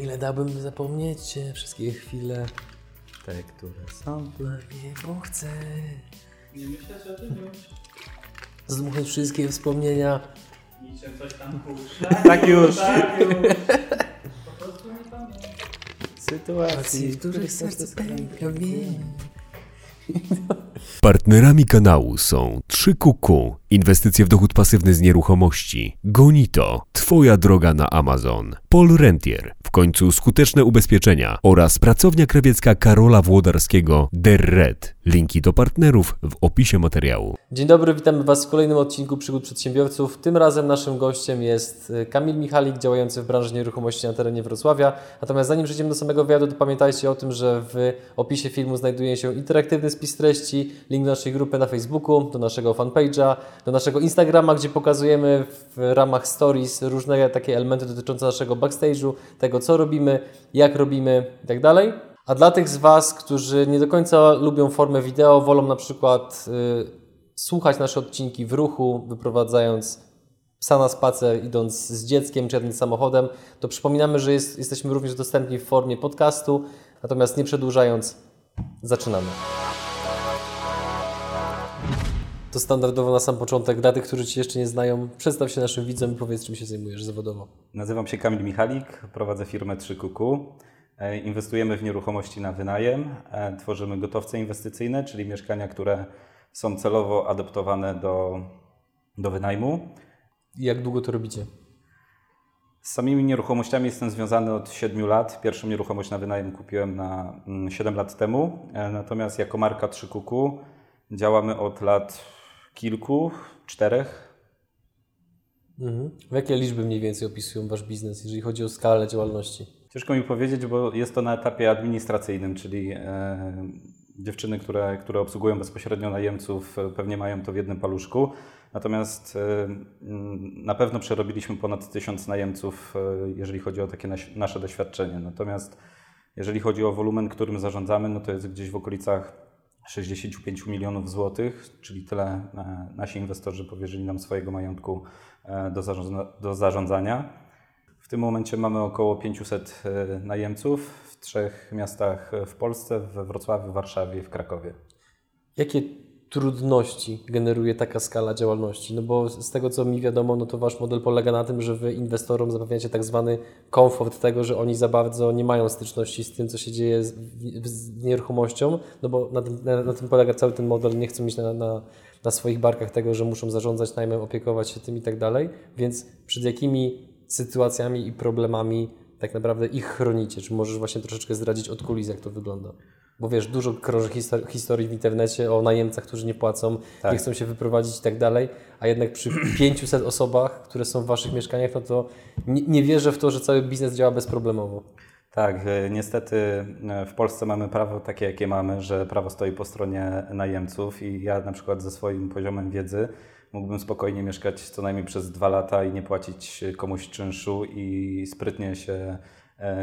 Ile dałbym zapomnieć wszystkie chwile, Te, które są. nie bo chcę Nie myśleć o tym już. zdmuchnąć wszystkie wspomnienia. Niczym coś tam puszcza. Tak już. Tak już. Po prostu nie pamiętam. Sytuacji, w których serce pęka. Partnerami kanału są 3QQ, inwestycje w dochód pasywny z nieruchomości, Gonito, Twoja droga na Amazon, Pol Rentier, w końcu skuteczne ubezpieczenia oraz pracownia krawiecka Karola Włodarskiego, Der Red. Linki do partnerów w opisie materiału. Dzień dobry, witamy Was w kolejnym odcinku Przygód Przedsiębiorców. Tym razem naszym gościem jest y, Kamil Michalik, działający w branży nieruchomości na terenie Wrocławia. Natomiast zanim przejdziemy do samego wywiadu, to pamiętajcie o tym, że w opisie filmu znajduje się interaktywny spis treści, link do naszej grupy na Facebooku, do naszego fanpage'a, do naszego Instagrama, gdzie pokazujemy w ramach stories różne takie elementy dotyczące naszego backstage'u, tego co robimy, jak robimy itd. A dla tych z Was, którzy nie do końca lubią formę wideo, wolą na przykład y, słuchać nasze odcinki w ruchu, wyprowadzając psa na spacer, idąc z dzieckiem czy jadąc samochodem, to przypominamy, że jest, jesteśmy również dostępni w formie podcastu. Natomiast nie przedłużając, zaczynamy. To standardowo na sam początek, dla tych, którzy Cię jeszcze nie znają, przedstaw się naszym widzom i powiedz, czym się zajmujesz zawodowo. Nazywam się Kamil Michalik, prowadzę firmę 3QQ. E, Inwestujemy w nieruchomości na wynajem, e, tworzymy gotowce inwestycyjne, czyli mieszkania, które są celowo adaptowane do, do wynajmu. I jak długo to robicie? Z samymi nieruchomościami jestem związany od 7 lat. Pierwszą nieruchomość na wynajem kupiłem na mm, 7 lat temu. E, Natomiast jako marka 3QQ działamy od lat kilku, czterech. Mhm. W jakie liczby mniej więcej opisują Wasz biznes, jeżeli chodzi o skalę działalności? Ciężko mi powiedzieć, bo jest to na etapie administracyjnym, czyli e, dziewczyny, które, które obsługują bezpośrednio najemców, e, pewnie mają to w jednym paluszku. Natomiast e, mm, na pewno przerobiliśmy ponad tysiąc najemców, e, jeżeli chodzi o takie nas, nasze doświadczenie. Natomiast jeżeli chodzi o wolumen, którym zarządzamy, no to jest gdzieś w okolicach 65 milionów złotych, czyli tyle e, nasi inwestorzy powierzyli nam swojego majątku e, do, zarządza, do zarządzania. W tym momencie mamy około 500 e, najemców w trzech miastach w Polsce, we Wrocławiu, Warszawie i w Krakowie. Jakie trudności generuje taka skala działalności? No bo z tego, co mi wiadomo, no to Wasz model polega na tym, że Wy inwestorom zapewniacie tak zwany komfort tego, że oni za bardzo nie mają styczności z tym, co się dzieje z, z nieruchomością, no bo na tym, na, na tym polega cały ten model, nie chcą mieć na, na, na swoich barkach tego, że muszą zarządzać najmem, opiekować się tym i tak dalej, więc przed jakimi sytuacjami i problemami tak naprawdę ich chronicie? Czy możesz właśnie troszeczkę zdradzić od kulis, jak to wygląda? Bo wiesz, dużo krąży histor- historii w internecie o najemcach, którzy nie płacą, Tak. nie chcą się wyprowadzić i tak dalej, a jednak przy 500 osobach, które są w Waszych mieszkaniach, no to nie, nie wierzę w to, że cały biznes działa bezproblemowo. Tak, e, niestety e, w Polsce mamy prawo takie, jakie mamy, że prawo stoi po stronie najemców i ja na przykład ze swoim poziomem wiedzy mógłbym spokojnie mieszkać co najmniej przez dwa lata i nie płacić komuś czynszu i sprytnie się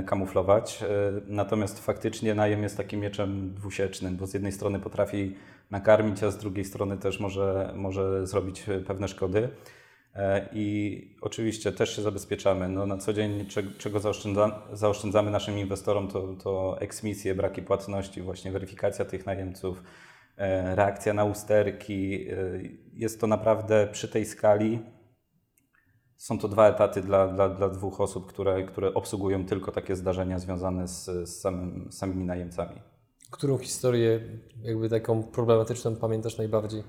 kamuflować. E, Natomiast faktycznie najem jest takim mieczem dwusiecznym, bo z jednej strony potrafi nakarmić, a z drugiej strony też może, może zrobić pewne szkody. E, I oczywiście też się zabezpieczamy. No, na co dzień cze- czego zaoszczędza, zaoszczędzamy naszym inwestorom to, to eksmisje, braki płatności, właśnie weryfikacja tych najemców, e, reakcja na usterki. E, Jest to naprawdę przy tej skali. Są to dwa etaty dla, dla, dla dwóch osób, które, które obsługują tylko takie zdarzenia związane z, z samym, samymi najemcami. Którą historię, jakby taką problematyczną, pamiętasz najbardziej?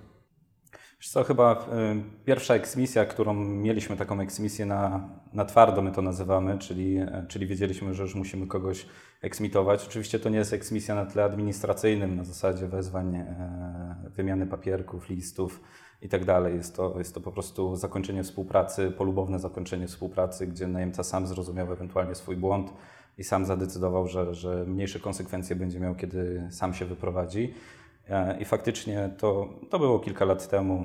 Wiesz co, chyba y, pierwsza eksmisja, którą mieliśmy taką eksmisję na, na twardo, my to nazywamy, czyli, czyli wiedzieliśmy, że już musimy kogoś eksmitować. Oczywiście to nie jest eksmisja na tle administracyjnym, na zasadzie wezwań, e, wymiany papierków, listów i tak dalej. Jest to, jest to po prostu zakończenie współpracy, polubowne zakończenie współpracy, gdzie najemca sam zrozumiał ewentualnie swój błąd i sam zadecydował, że, że mniejsze konsekwencje będzie miał, kiedy sam się wyprowadzi. E, I faktycznie to, to było kilka lat temu.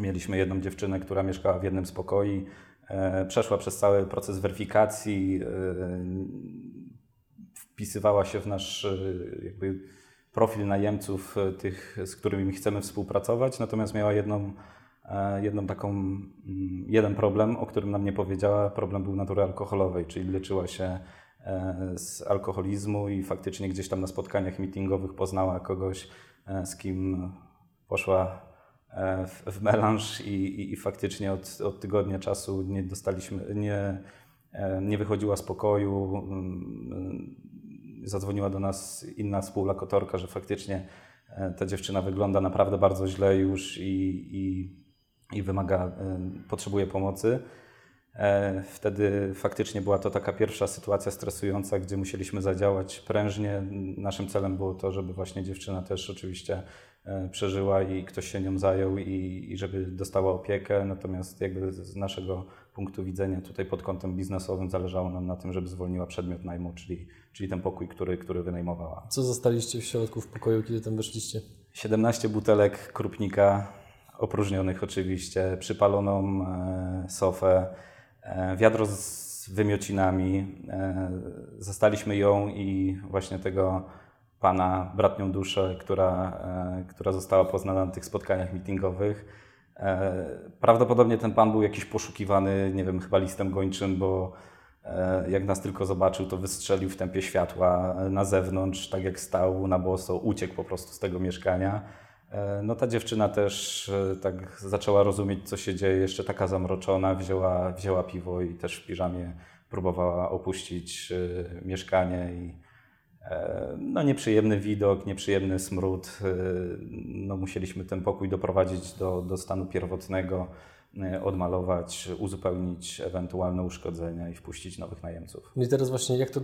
Mieliśmy jedną dziewczynę, która mieszkała w jednym z pokoi. E, Przeszła przez cały proces weryfikacji, e, wpisywała się w nasz jakby profil najemców, e, tych, z którymi chcemy współpracować, natomiast miała jedną, e, jedną taką, mm, jeden problem, o którym nam nie powiedziała. Problem był natury alkoholowej, czyli leczyła się e, z alkoholizmu i faktycznie gdzieś tam na spotkaniach meetingowych poznała kogoś, z kim poszła w, w melanż i, i, i faktycznie od, od tygodnia czasu nie dostaliśmy, nie, nie wychodziła z pokoju. Zadzwoniła do nas inna współlokatorka, że faktycznie e, ta dziewczyna wygląda naprawdę bardzo źle już i, i, i wymaga, e, potrzebuje pomocy. E, Wtedy faktycznie była to taka pierwsza sytuacja stresująca, gdzie musieliśmy zadziałać prężnie. Naszym celem było to, żeby właśnie dziewczyna też oczywiście przeżyła i ktoś się nią zajął i, i żeby dostała opiekę. Natomiast jakby z naszego punktu widzenia tutaj pod kątem biznesowym zależało nam na tym, żeby zwolniła przedmiot najmu, czyli, czyli ten pokój, który, który wynajmowała. Co zostaliście w środku w pokoju, kiedy tam weszliście? 17 butelek krupnika, opróżnionych oczywiście, przypaloną e, sofę, e, wiadro z wymiocinami. E, zastaliśmy ją i właśnie tego pana, bratnią duszę, która, e, która została poznana na tych spotkaniach meetingowych. E, Prawdopodobnie ten pan był jakiś poszukiwany, nie wiem, chyba listem gończym, bo e, jak nas tylko zobaczył, to wystrzelił w tempie światła na zewnątrz, tak jak stał na boso, uciekł po prostu z tego mieszkania. E, No ta dziewczyna też tak zaczęła rozumieć, co się dzieje, jeszcze taka zamroczona, wzięła, wzięła piwo i też w piżamie próbowała opuścić mieszkanie i no nieprzyjemny widok, nieprzyjemny smród. e, No musieliśmy ten pokój doprowadzić do, do stanu pierwotnego, e, odmalować, uzupełnić ewentualne uszkodzenia i wpuścić nowych najemców. No i teraz właśnie jak to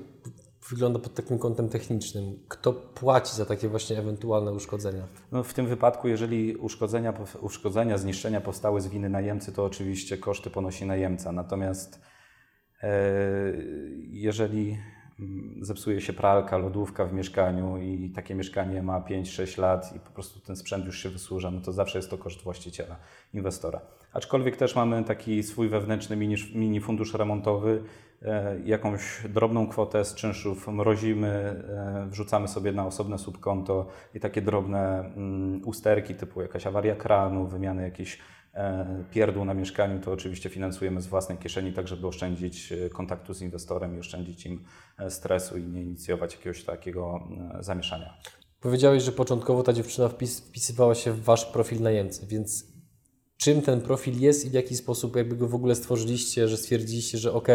wygląda pod takim kątem technicznym? Kto płaci za takie właśnie ewentualne uszkodzenia? No, w tym wypadku, jeżeli uszkodzenia, uszkodzenia, zniszczenia powstały z winy najemcy, to oczywiście koszty ponosi najemca. Natomiast e, jeżeli zepsuje się pralka, lodówka w mieszkaniu i takie mieszkanie ma 5-6 lat i po prostu ten sprzęt już się wysłuża, no to zawsze jest to koszt właściciela, inwestora. Aczkolwiek też mamy taki swój wewnętrzny mini, mini fundusz remontowy, e, jakąś drobną kwotę z czynszów mrozimy, e, wrzucamy sobie na osobne subkonto i takie drobne mm, usterki typu jakaś awaria kranu, wymiany jakichś pierdół na mieszkaniu, to oczywiście finansujemy z własnej kieszeni, tak żeby oszczędzić e, kontaktu z inwestorem i oszczędzić im e, stresu i nie inicjować jakiegoś takiego e, zamieszania. Powiedziałeś, że początkowo ta dziewczyna wpis, wpisywała się w wasz profil najemcy, więc czym ten profil jest i w jaki sposób jakby go w ogóle stworzyliście, że stwierdziliście, że ok,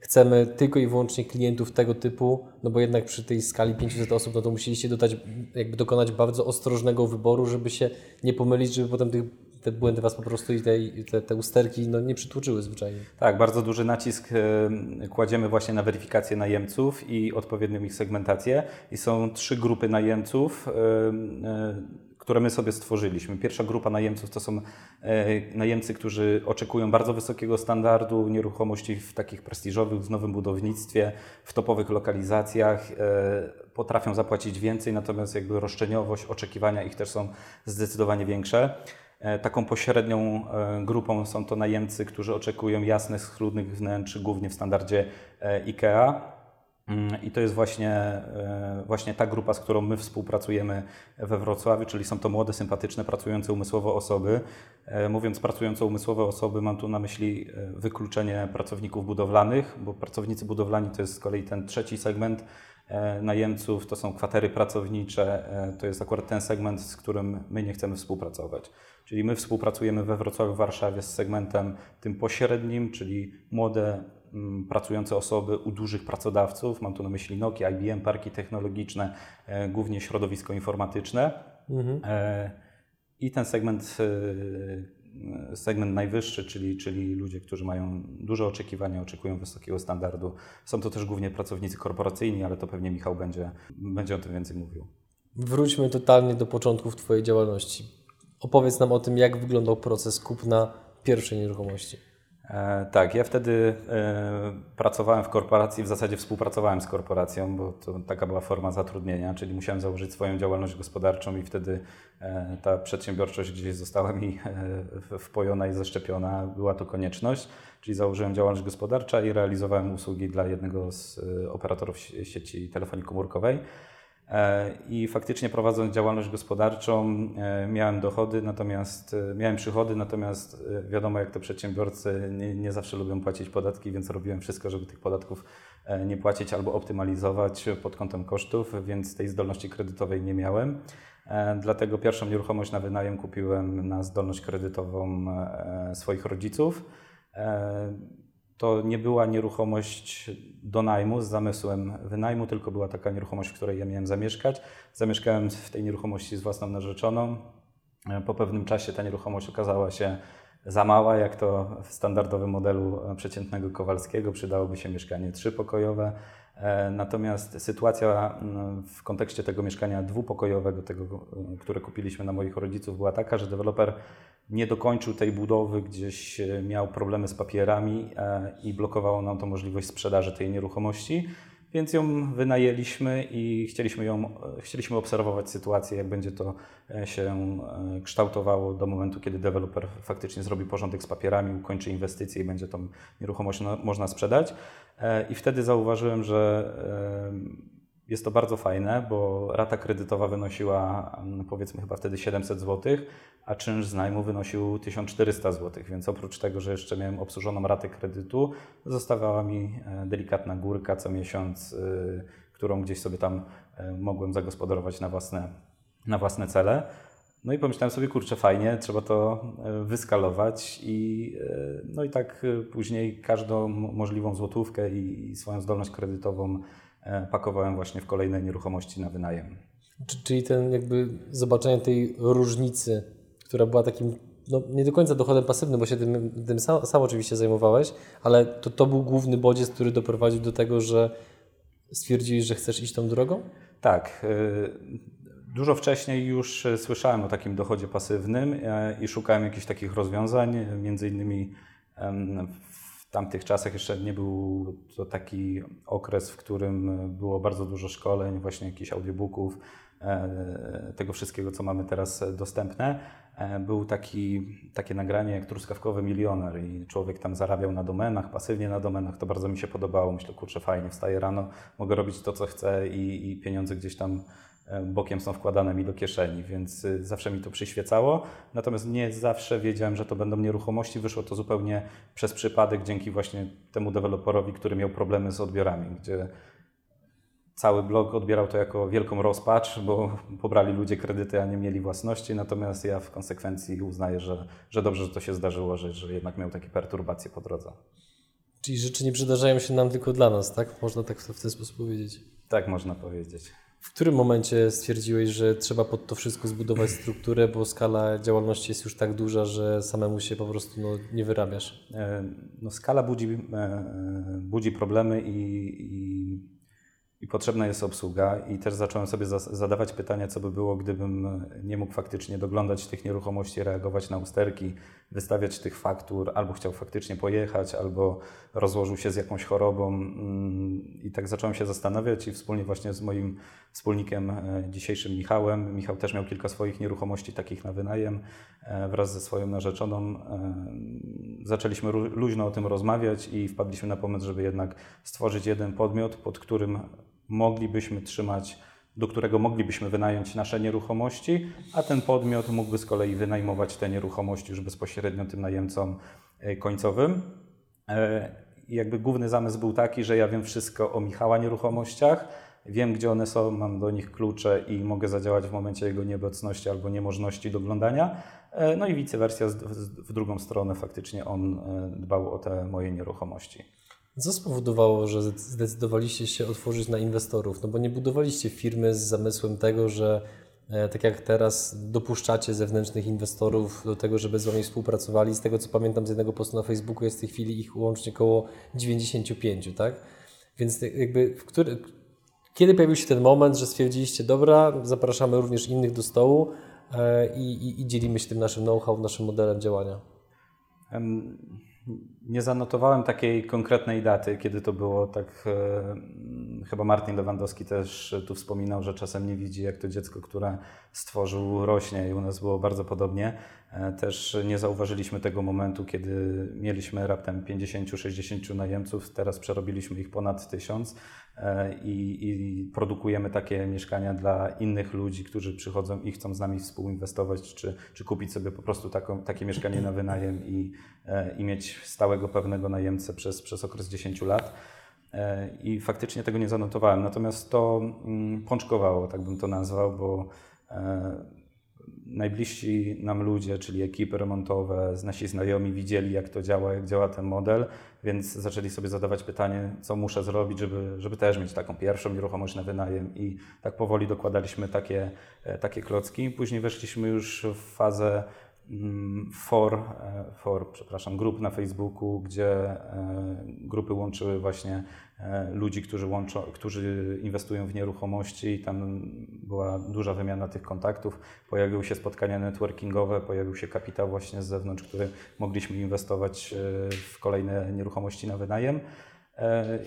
chcemy tylko i wyłącznie klientów tego typu, no bo jednak przy tej skali 500 osób, no to musieliście dodać, jakby dokonać bardzo ostrożnego wyboru, żeby się nie pomylić, żeby potem tych, te błędy was po prostu i te, te, te usterki no, nie przytłuczyły zwyczajnie. Tak, bardzo duży nacisk kładziemy właśnie na weryfikację najemców i odpowiednią ich segmentację. I są trzy grupy najemców, e, które my sobie stworzyliśmy. Pierwsza grupa najemców to są e, najemcy, którzy oczekują bardzo wysokiego standardu nieruchomości w takich prestiżowych, w nowym budownictwie, w topowych lokalizacjach. e, Potrafią zapłacić więcej, natomiast jakby roszczeniowość, oczekiwania ich też są zdecydowanie większe. E, Taką pośrednią e, grupą są to najemcy, którzy oczekują jasnych, schludnych wnętrz, głównie w standardzie e, IKEA. Mm, I to jest właśnie, właśnie ta grupa, z którą my współpracujemy we Wrocławiu, czyli są to młode, sympatyczne, pracujące umysłowo osoby. Mówiąc pracujące umysłowe osoby, mam tu na myśli wykluczenie pracowników budowlanych, bo pracownicy budowlani to jest z kolei ten trzeci segment najemców, to są kwatery pracownicze, to jest akurat ten segment, z którym my nie chcemy współpracować. Czyli my współpracujemy we Wrocławiu, w Warszawie z segmentem tym pośrednim, czyli młode, mm, pracujące osoby u dużych pracodawców. Mam tu na myśli Nokia, IBM, parki technologiczne, e, głównie środowisko informatyczne. E, I ten segment, e, segment najwyższy, czyli, czyli ludzie, którzy mają duże oczekiwania, oczekują wysokiego standardu. Są to też głównie pracownicy korporacyjni, ale to pewnie Michał będzie, będzie o tym więcej mówił. Wróćmy totalnie do początków Twojej działalności. Opowiedz nam o tym, jak wyglądał proces kupna pierwszej nieruchomości. E, tak, ja wtedy e, pracowałem w korporacji, w zasadzie współpracowałem z korporacją, bo to taka była forma zatrudnienia, czyli musiałem założyć swoją działalność gospodarczą i wtedy e, ta przedsiębiorczość gdzieś została mi e, wpojona i zaszczepiona, była to konieczność, czyli założyłem działalność gospodarcza i realizowałem usługi dla jednego z e, operatorów sie- sieci telefonii komórkowej. E, I faktycznie prowadząc działalność gospodarczą e, miałem dochody, natomiast e, miałem przychody, natomiast wiadomo jak to przedsiębiorcy nie, nie, zawsze lubią płacić podatki, więc robiłem wszystko, żeby tych podatków nie płacić albo optymalizować pod kątem kosztów, więc tej zdolności kredytowej nie miałem. Dlatego pierwszą nieruchomość na wynajem kupiłem na zdolność kredytową swoich rodziców. To nie była nieruchomość do najmu z zamysłem wynajmu, tylko była taka nieruchomość, w której ja miałem zamieszkać. Zamieszkałem w tej nieruchomości z własną narzeczoną. Po pewnym czasie ta nieruchomość okazała się za mała, jak to w standardowym modelu przeciętnego Kowalskiego. Przydałoby się mieszkanie trzypokojowe. Natomiast sytuacja mm, w kontekście tego mieszkania dwupokojowego, tego, które kupiliśmy na moich rodziców, była taka, że deweloper nie dokończył tej budowy, gdzieś e, miał problemy z papierami e, i blokowało nam to możliwość sprzedaży tej nieruchomości. Więc ją wynajęliśmy i chcieliśmy, ją, e, chcieliśmy obserwować sytuację, jak będzie to się kształtowało do momentu, kiedy deweloper faktycznie zrobi porządek z papierami, ukończy inwestycje i będzie tą nieruchomość można sprzedać. I wtedy zauważyłem, że jest to bardzo fajne, bo rata kredytowa wynosiła mm, powiedzmy chyba wtedy 700 zł, a czynsz z najmu wynosił 1400 zł, więc oprócz tego, że jeszcze miałem obsłużoną ratę kredytu, zostawała mi e, delikatna górka co miesiąc, e, którą gdzieś sobie tam e, mogłem zagospodarować na własne, na własne cele. No i pomyślałem sobie, kurczę, fajnie, trzeba to wyskalować i, no i tak później każdą możliwą złotówkę i swoją zdolność kredytową pakowałem właśnie w kolejne nieruchomości na wynajem. Czyli ten jakby zobaczenie tej różnicy, która była takim no, nie do końca dochodem pasywnym, bo się tym, tym sam, sam, oczywiście zajmowałeś, ale to, to był główny bodziec, który doprowadził do tego, że stwierdziłeś, że chcesz iść tą drogą? Tak. E, dużo wcześniej już słyszałem o takim dochodzie pasywnym e, i szukałem jakichś takich rozwiązań, między innymi tamtych czasach jeszcze nie był to taki okres, w którym było bardzo dużo szkoleń, właśnie jakichś audiobooków, e, tego wszystkiego, co mamy teraz dostępne. E, był taki, takie nagranie jak Truskawkowy Milioner i człowiek tam zarabiał na domenach, pasywnie na domenach. To bardzo mi się podobało. Myślę, kurczę, fajnie, wstaję rano, mogę robić to, co chcę i, i pieniądze gdzieś tam bokiem są wkładane mi do kieszeni, więc y, zawsze mi to przyświecało. Natomiast nie zawsze wiedziałem, że to będą nieruchomości. Wyszło to zupełnie przez przypadek dzięki właśnie temu deweloperowi, który miał problemy z odbiorami, gdzie cały blog odbierał to jako wielką rozpacz, bo pobrali ludzie kredyty, a nie mieli własności. Natomiast ja w konsekwencji uznaję, że, że dobrze, że to się zdarzyło, że, że jednak miał takie perturbacje po drodze. Czyli rzeczy nie przydarzają się nam tylko dla nas, tak? Można tak w ten sposób powiedzieć. Tak można powiedzieć. W którym momencie stwierdziłeś, że trzeba pod to wszystko zbudować strukturę, bo skala działalności jest już tak duża, że samemu się po prostu no, nie wyrabiasz? E, no, skala budzi, e, e, budzi problemy i, i i potrzebna jest obsługa. I też zacząłem sobie zadawać pytania, co by było, gdybym nie mógł faktycznie doglądać tych nieruchomości, reagować na usterki, wystawiać tych faktur, albo chciał faktycznie pojechać, albo rozłożył się z jakąś chorobą. Mm, I tak zacząłem się zastanawiać i wspólnie właśnie z moim wspólnikiem e, dzisiejszym Michałem. Michał też miał kilka swoich nieruchomości takich na wynajem e, wraz ze swoją narzeczoną. E, zaczęliśmy luźno o tym rozmawiać i wpadliśmy na pomysł, żeby jednak stworzyć jeden podmiot, pod którym moglibyśmy trzymać, do którego moglibyśmy wynająć nasze nieruchomości, a ten podmiot mógłby z kolei wynajmować te nieruchomości już bezpośrednio tym najemcom e, końcowym. E, jakby główny zamysł był taki, że ja wiem wszystko o Michała nieruchomościach, wiem gdzie one są, mam do nich klucze i mogę zadziałać w momencie jego nieobecności albo niemożności doglądania. E, no i vice versa, w drugą stronę faktycznie on dbał o te moje nieruchomości. Co spowodowało, że zdecydowaliście się otworzyć na inwestorów? No bo nie budowaliście firmy z zamysłem tego, że e, tak jak teraz dopuszczacie zewnętrznych inwestorów do tego, żeby z Wami współpracowali. Z tego co pamiętam z jednego postu na Facebooku jest w tej chwili ich łącznie około 95, tak? Więc jakby który, kiedy pojawił się ten moment, że stwierdziliście, dobra, zapraszamy również innych do stołu e, i, i, i dzielimy się tym naszym know-how, naszym modelem działania? Um Nie zanotowałem takiej konkretnej daty, kiedy to było. Tak, e, chyba Martin Lewandowski też tu wspominał, że czasem nie widzi, jak to dziecko, które stworzył, rośnie i u nas było bardzo podobnie. E, też nie zauważyliśmy tego momentu, kiedy mieliśmy raptem 50-60 najemców, teraz przerobiliśmy ich ponad 1000 e, i, i, produkujemy takie mieszkania dla innych ludzi, którzy przychodzą i chcą z nami współinwestować, czy, czy kupić sobie po prostu taką, takie mieszkanie na wynajem i, e, i mieć stałego pewnego najemcę przez, przez okres 10 lat. I faktycznie tego nie zanotowałem. Natomiast to mm, pączkowało, tak bym to nazwał, bo najbliżsi nam ludzie, czyli ekipy remontowe, nasi znajomi widzieli, jak to działa, jak działa ten model, więc zaczęli sobie zadawać pytanie, co muszę zrobić, żeby, żeby też mieć taką pierwszą nieruchomość na wynajem i tak powoli dokładaliśmy takie, e, takie klocki. Później weszliśmy już w fazę mm, for, e, for, przepraszam, grup na Facebooku, gdzie e, grupy łączyły właśnie ludzi, którzy, łączą, którzy inwestują w nieruchomości i tam była duża wymiana tych kontaktów. Pojawiły się spotkania networkingowe, pojawił się kapitał właśnie z zewnątrz, który mogliśmy inwestować e, w kolejne nieruchomości na wynajem. E,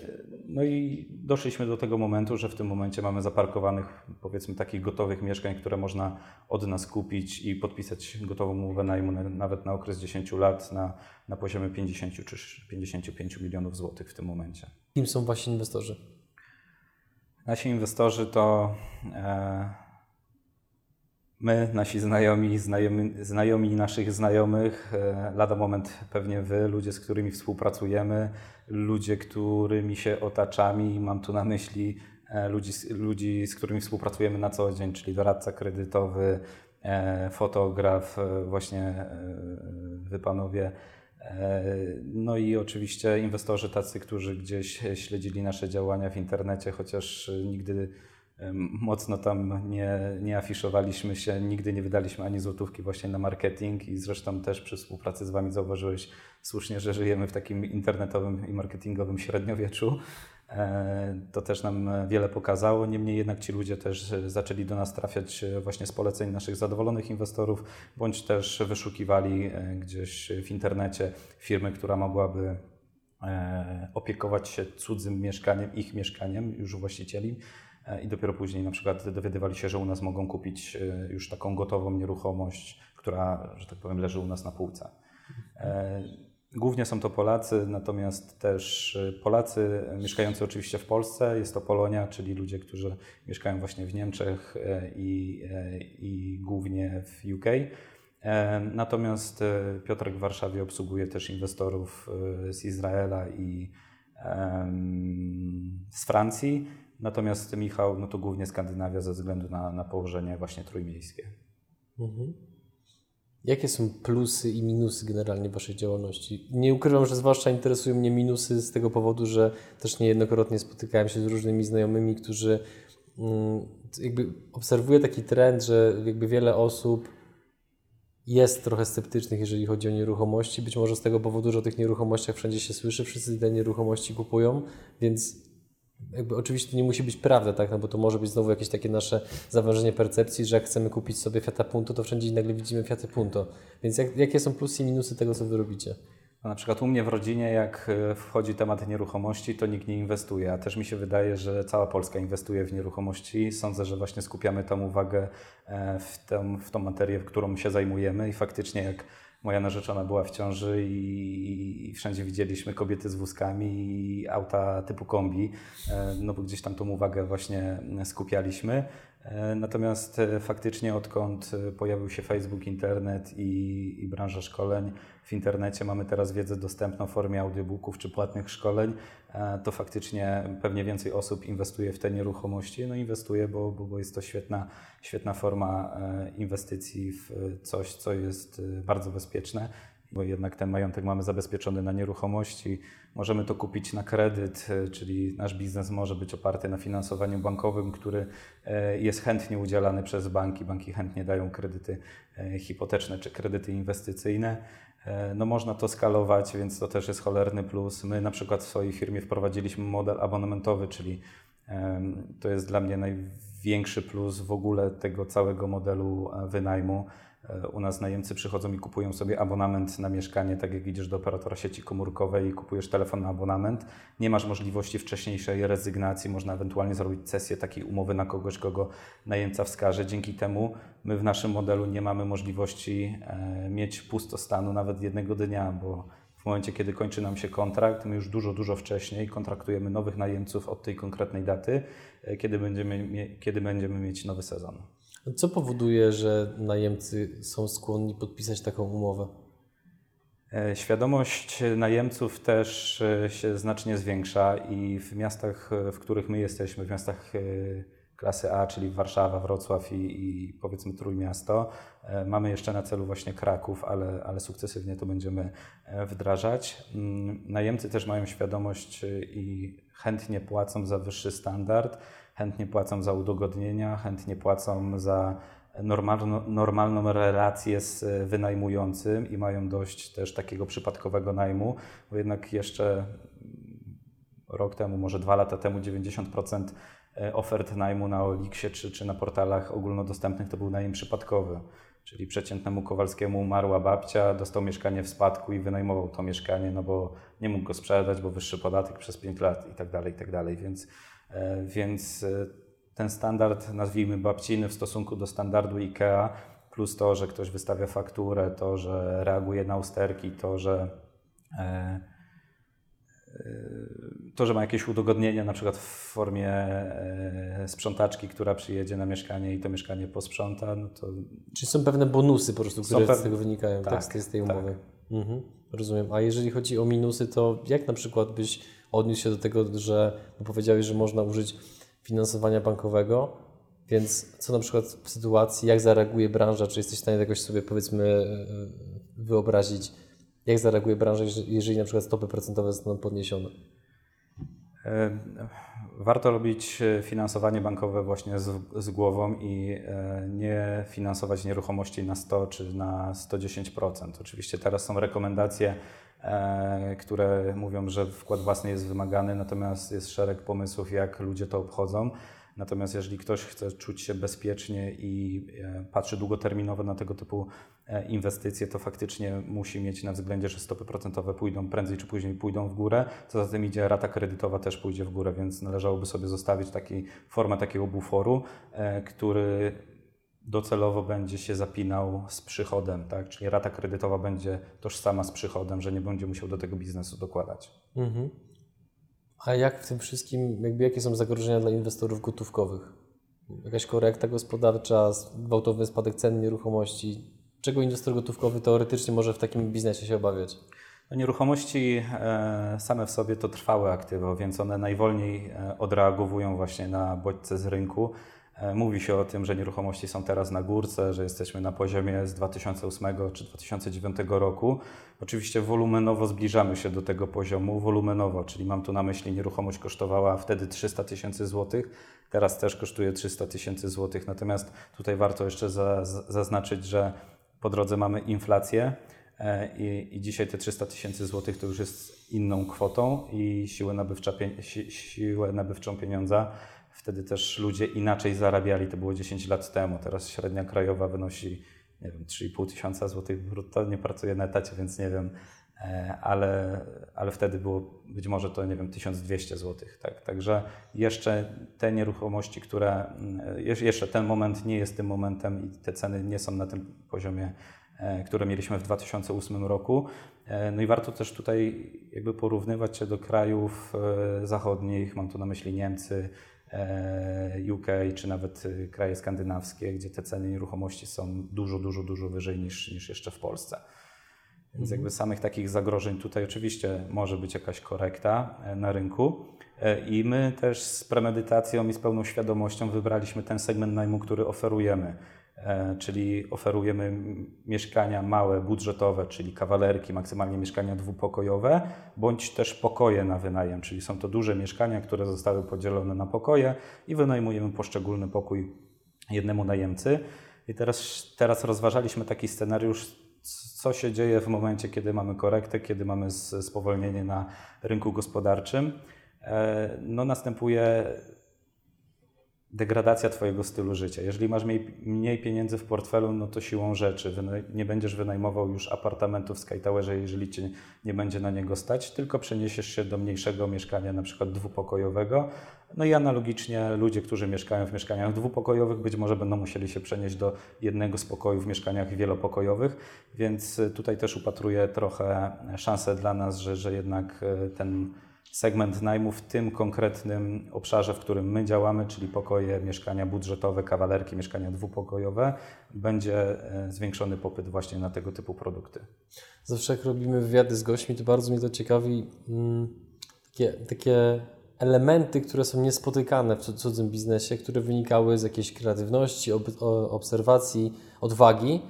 no i doszliśmy do tego momentu, że w tym momencie mamy zaparkowanych powiedzmy takich gotowych mieszkań, które można od nas kupić i podpisać gotową umowę najmu nawet na okres 10 lat na, na poziomie 50 czy 55 milionów złotych w tym momencie. Kim są Wasi inwestorzy? Nasi inwestorzy to e, my, nasi znajomi, znajomi, znajomi naszych znajomych, e, lada moment pewnie Wy, ludzie, z którymi współpracujemy, ludzie, którymi się otaczamy, mam tu na myśli e, ludzi, ludzi, z którymi współpracujemy na co dzień, czyli doradca kredytowy, e, fotograf, właśnie Wy panowie, no i oczywiście inwestorzy tacy, którzy gdzieś śledzili nasze działania w internecie, chociaż nigdy mocno tam nie, nie afiszowaliśmy się, nigdy nie wydaliśmy ani złotówki właśnie na marketing i zresztą też przy współpracy z Wami zauważyłeś słusznie, że żyjemy w takim internetowym i marketingowym średniowieczu. E, to też nam wiele pokazało. Niemniej jednak ci ludzie też zaczęli do nas trafiać właśnie z poleceń naszych zadowolonych inwestorów, bądź też wyszukiwali e, gdzieś w internecie firmy, która mogłaby e, opiekować się cudzym mieszkaniem, ich mieszkaniem, już właścicieli. I dopiero później na przykład dowiadywali się, że u nas mogą kupić już taką gotową nieruchomość, która, że tak powiem, leży u nas na półce. Głównie są to Polacy, natomiast też Polacy mieszkający oczywiście w Polsce. Jest to Polonia, czyli ludzie, którzy mieszkają właśnie w Niemczech i, i głównie w UK. E, natomiast Piotrek w Warszawie obsługuje też inwestorów z Izraela i z Francji. Natomiast Michał, no to głównie Skandynawia ze względu na, na położenie właśnie trójmiejskie. Mhm. Jakie są plusy i minusy generalnie Waszej działalności? Nie ukrywam, że zwłaszcza interesują mnie minusy z tego powodu, że też niejednokrotnie spotykałem się z różnymi znajomymi, którzy mm, jakby obserwuję taki trend, że jakby wiele osób jest trochę sceptycznych, jeżeli chodzi o nieruchomości. Być może z tego powodu, że o tych nieruchomościach wszędzie się słyszy, wszyscy te nieruchomości kupują, więc jakby oczywiście to nie musi być prawda, tak? No bo to może być znowu jakieś takie nasze zawężenie percepcji, że jak chcemy kupić sobie Fiata Punto, to wszędzie nagle widzimy Fiaty Punto. Więc jak, jakie są plusy i minusy tego, co wy robicie? No na przykład u mnie w rodzinie, jak e, wchodzi temat nieruchomości, to nikt nie inwestuje, a też mi się wydaje, że cała Polska inwestuje w nieruchomości. Sądzę, że właśnie skupiamy tam uwagę e, w, tą, w tą materię, którą się zajmujemy i faktycznie jak moja narzeczona była w ciąży i, i, wszędzie widzieliśmy kobiety z wózkami i auta typu kombi, e, no bo gdzieś tam tą uwagę właśnie skupialiśmy. E, natomiast e, faktycznie odkąd pojawił się Facebook, internet i, i branża szkoleń, w internecie mamy teraz wiedzę dostępną w formie audiobooków czy płatnych szkoleń, to faktycznie pewnie więcej osób inwestuje w te nieruchomości. No inwestuje, bo, bo, bo jest to świetna, świetna forma inwestycji w coś, co jest bardzo bezpieczne bo jednak ten majątek mamy zabezpieczony na nieruchomości. Możemy to kupić na kredyt, czyli nasz biznes może być oparty na finansowaniu bankowym, który jest chętnie udzielany przez banki. Banki chętnie dają kredyty hipoteczne czy kredyty inwestycyjne. E, no można to skalować, więc to też jest cholerny plus. My na przykład w swojej firmie wprowadziliśmy model abonamentowy, czyli to jest dla mnie największy plus w ogóle tego całego modelu e, wynajmu. E, U nas najemcy przychodzą i kupują sobie abonament na mieszkanie, tak jak idziesz do operatora sieci komórkowej i kupujesz telefon na abonament. Nie masz możliwości wcześniejszej rezygnacji, można ewentualnie zrobić sesję takiej umowy na kogoś, kogo najemca wskaże. Dzięki temu my w naszym modelu nie mamy możliwości e, mieć pustostanu nawet jednego dnia, bo w momencie, kiedy kończy nam się kontrakt, my już dużo, dużo wcześniej kontraktujemy nowych najemców od tej konkretnej daty, e, kiedy będziemy, kiedy będziemy mieć nowy sezon. Co powoduje, że najemcy są skłonni podpisać taką umowę? E, Świadomość najemców też e, się znacznie zwiększa i w miastach, e, w których my jesteśmy, w miastach klasy A, czyli Warszawa, Wrocław i, i powiedzmy Trójmiasto, mamy jeszcze na celu właśnie Kraków, ale, ale sukcesywnie to będziemy wdrażać. Mm, Najemcy też mają świadomość i chętnie płacą za wyższy standard, chętnie płacą za udogodnienia, chętnie płacą za normalno, normalną relację z e, wynajmującym i mają dość też takiego przypadkowego najmu, bo jednak jeszcze rok temu, może dwa lata temu 90% e, ofert najmu na Oliksie czy, czy na portalach ogólnodostępnych to był najem przypadkowy. Czyli przeciętnemu Kowalskiemu umarła babcia, dostał mieszkanie w spadku i wynajmował to mieszkanie, no bo nie mógł go sprzedać, bo wyższy podatek przez 5 lat i tak dalej, i tak dalej. Więc, więc e, ten standard, nazwijmy babciny w stosunku do standardu IKEA, plus to, że ktoś wystawia fakturę, to, że reaguje na usterki, to, że e, to, że ma jakieś udogodnienia, na przykład w formie e, sprzątaczki, która przyjedzie na mieszkanie i to mieszkanie posprząta, no to Czyli są pewne bonusy po prostu, które z pew- tego wynikają, tak, tak, z tej- z tak. umowy. Mhm, rozumiem. A jeżeli chodzi o minusy, to jak na przykład byś odniósł się do tego, że powiedziałeś, że można użyć finansowania bankowego, więc co na przykład w sytuacji, jak zareaguje branża, czy jesteś w stanie jakoś sobie powiedzmy e, wyobrazić, jak zareaguje branża, jeżeli- na przykład stopy procentowe zostaną podniesione? Warto robić e, finansowanie bankowe właśnie z, z głową i e, nie finansować nieruchomości na 100 czy na 110%. Oczywiście teraz są rekomendacje, które mówią, że wkład własny jest wymagany, natomiast jest szereg pomysłów, jak ludzie to obchodzą. Natomiast jeżeli ktoś chce czuć się bezpiecznie i e, patrzy długoterminowo na tego typu e, inwestycje, to faktycznie musi mieć na względzie, że stopy procentowe pójdą prędzej czy później pójdą w górę. Co za tym idzie, rata kredytowa też pójdzie w górę, więc należałoby sobie zostawić taki, formę takiego buforu, e, który docelowo będzie się zapinał z przychodem, tak? czyli rata kredytowa będzie tożsama z przychodem, że nie będzie musiał do tego biznesu dokładać. Mhm. A jak w tym wszystkim, jakby jakie są zagrożenia dla inwestorów gotówkowych? Jakaś korekta gospodarcza, gwałtowny spadek cen nieruchomości? Czego inwestor gotówkowy teoretycznie może w takim biznesie się obawiać? No, Nieruchomości e, same w sobie to trwałe aktywo, więc one najwolniej e, odreagowują właśnie na bodźce z rynku. E, Mówi się o tym, że nieruchomości są teraz na górce, że jesteśmy na poziomie z 2008 czy 2009 roku. Oczywiście wolumenowo zbliżamy się do tego poziomu, wolumenowo, czyli mam tu na myśli nieruchomość kosztowała wtedy 300 tysięcy złotych, teraz też kosztuje 300 tysięcy złotych. Natomiast tutaj warto jeszcze za, za- zaznaczyć, że po drodze mamy inflację. E, I, I dzisiaj te 300 tysięcy złotych to już jest inną kwotą i siłę, nabywcza, siłę nabywczą pieniądza. Wtedy też ludzie inaczej zarabiali, to było 10 lat temu. Teraz średnia krajowa wynosi, nie wiem, 3,5 tysiąca złotych brutto. Nie pracuję na etacie, więc nie wiem, E, ale, ale wtedy było być może to, nie wiem, 1200 złotych. Tak? Także jeszcze te nieruchomości, które, mm, jeszcze ten moment nie jest tym momentem i te ceny nie są na tym poziomie, e, które mieliśmy w 2008 roku. E, No i warto też tutaj jakby porównywać się do krajów zachodnich, mam tu na myśli Niemcy, UK czy nawet e, kraje skandynawskie, gdzie te ceny nieruchomości są dużo, dużo, dużo wyżej niż, niż jeszcze w Polsce. Więc jakby samych takich zagrożeń tutaj oczywiście może być jakaś korekta e, na rynku. E, I my też z premedytacją i z pełną świadomością wybraliśmy ten segment najmu, który oferujemy. E, Czyli oferujemy mieszkania małe, budżetowe, czyli kawalerki, maksymalnie mieszkania dwupokojowe, bądź też pokoje na wynajem, czyli są to duże mieszkania, które zostały podzielone na pokoje i wynajmujemy poszczególny pokój jednemu najemcy. I teraz, teraz rozważaliśmy taki scenariusz, co się dzieje w momencie, kiedy mamy korektę, kiedy mamy spowolnienie na rynku gospodarczym. E, No, następuje degradacja Twojego stylu życia. Jeżeli masz mniej, pieniędzy w portfelu, no to siłą rzeczy nie będziesz wynajmował już apartamentu w Sky Towerze, jeżeli Cię nie będzie na niego stać, tylko przeniesiesz się do mniejszego mieszkania, na przykład dwupokojowego. No i analogicznie ludzie, którzy mieszkają w mieszkaniach dwupokojowych, być może będą musieli się przenieść do jednego z w mieszkaniach wielopokojowych, więc tutaj też upatruję trochę szansę dla nas, że, że jednak e, ten segment najmu w tym konkretnym obszarze, w którym my działamy, czyli pokoje, mieszkania budżetowe, kawalerki, mieszkania dwupokojowe, będzie e, zwiększony popyt właśnie na tego typu produkty. Zawsze jak robimy wywiady z gośćmi, to bardzo mnie to ciekawi. Mm, takie, takie elementy, które są niespotykane w cudzym biznesie, które wynikały z jakiejś kreatywności, obserwacji, odwagi